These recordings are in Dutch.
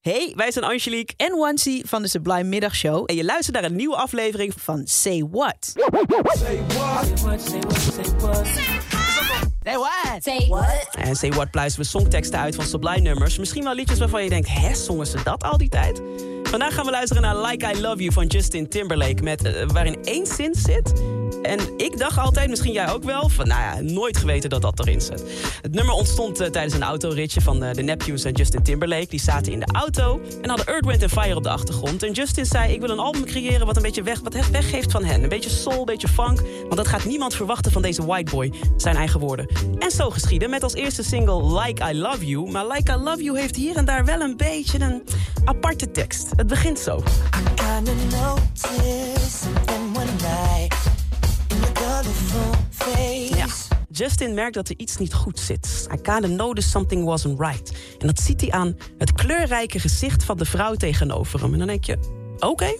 Hey, wij zijn Angelique en Wancy van de Sublime Middagshow. en je luistert naar een nieuwe aflevering van Van Say What. Say what? Say what? En Say What pluizen we songteksten uit van Sublime nummers. Misschien wel liedjes waarvan je denkt, hè, zongen ze dat al die tijd? Vandaag gaan we luisteren naar Like I Love You van Justin Timberlake... Met, eh, waarin één zin zit. En ik dacht altijd, misschien jij ook wel... van nou ja, nooit geweten dat dat erin zit. Het nummer ontstond eh, tijdens een autoritje van eh, de Neptunes en Justin Timberlake. Die zaten in de auto en hadden Earth, Wind Fire op de achtergrond. En Justin zei, ik wil een album creëren wat een beetje weg, wat het weggeeft van hen. Een beetje soul, een beetje funk. Want dat gaat niemand verwachten van deze white boy. Zijn eigen woorden. En zo geschieden met als eerste single Like I Love You. Maar Like I Love You heeft hier en daar wel een beetje een aparte tekst. Het begint zo. Kinda Justin merkt dat er iets niet goed zit. I kinda noticed something wasn't right. En dat ziet hij aan het kleurrijke gezicht van de vrouw tegenover hem. En dan denk je, oké.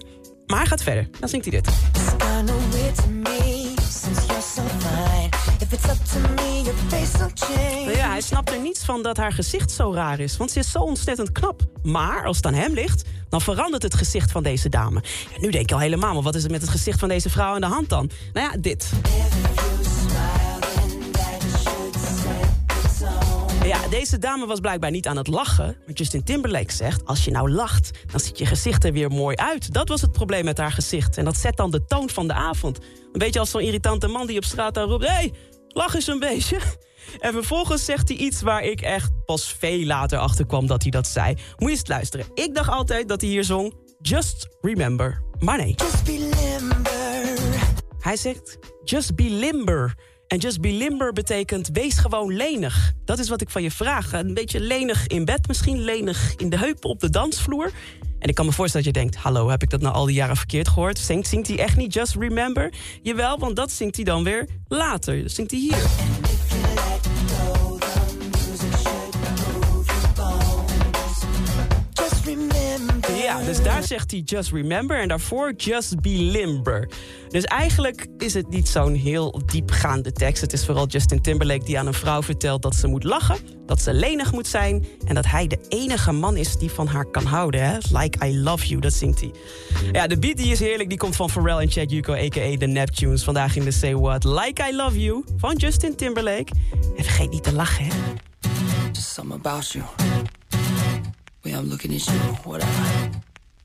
Maar hij gaat verder. Dan zingt hij dit. It's kinda weird to me since you're so fine. If it's up to me, your face will change. Ja, hij snapt er niets van dat haar gezicht zo raar is. Want ze is zo ontzettend knap. Maar als het aan hem ligt, dan verandert het gezicht van deze dame. En nu denk je al helemaal, maar wat is er met het gezicht van deze vrouw aan de hand dan? Nou ja, dit. Deze dame was blijkbaar niet aan het lachen. Maar Justin Timberlake zegt, als je nou lacht, dan ziet je gezicht er weer mooi uit. Dat was het probleem met haar gezicht. En dat zet dan de toon van de avond. Een beetje als zo'n irritante man die op straat dan roept... Hé, hey, lach eens een beetje. En vervolgens zegt hij iets waar ik echt pas veel later achter kwam dat hij dat zei. Moet je eens luisteren. Ik dacht altijd dat hij hier zong... Just remember. Maar nee. Just be limber. Hij zegt just be limber. En just be limber betekent wees gewoon lenig. Dat is wat ik van je vraag. Een beetje lenig in bed misschien, lenig in de heupen op de dansvloer. En ik kan me voorstellen dat je denkt... hallo, heb ik dat nou al die jaren verkeerd gehoord? Zingt, zingt hij echt niet just remember? Jawel, want dat zingt hij dan weer later. Dat zingt hij hier. Dus daar zegt hij just remember en daarvoor just be limber. Dus eigenlijk is het niet zo'n heel diepgaande tekst. Het is vooral Justin Timberlake die aan een vrouw vertelt dat ze moet lachen, dat ze lenig moet zijn en dat hij de enige man is die van haar kan houden. Hè? Like I love you, dat zingt hij. Ja, de beat die is heerlijk, die komt van Pharrell en Chad Yuko, a.k.a. The Neptunes. Vandaag in de Say What, Like I love you van Justin Timberlake. En vergeet niet te lachen, hè. Just something about you. I'm looking at you.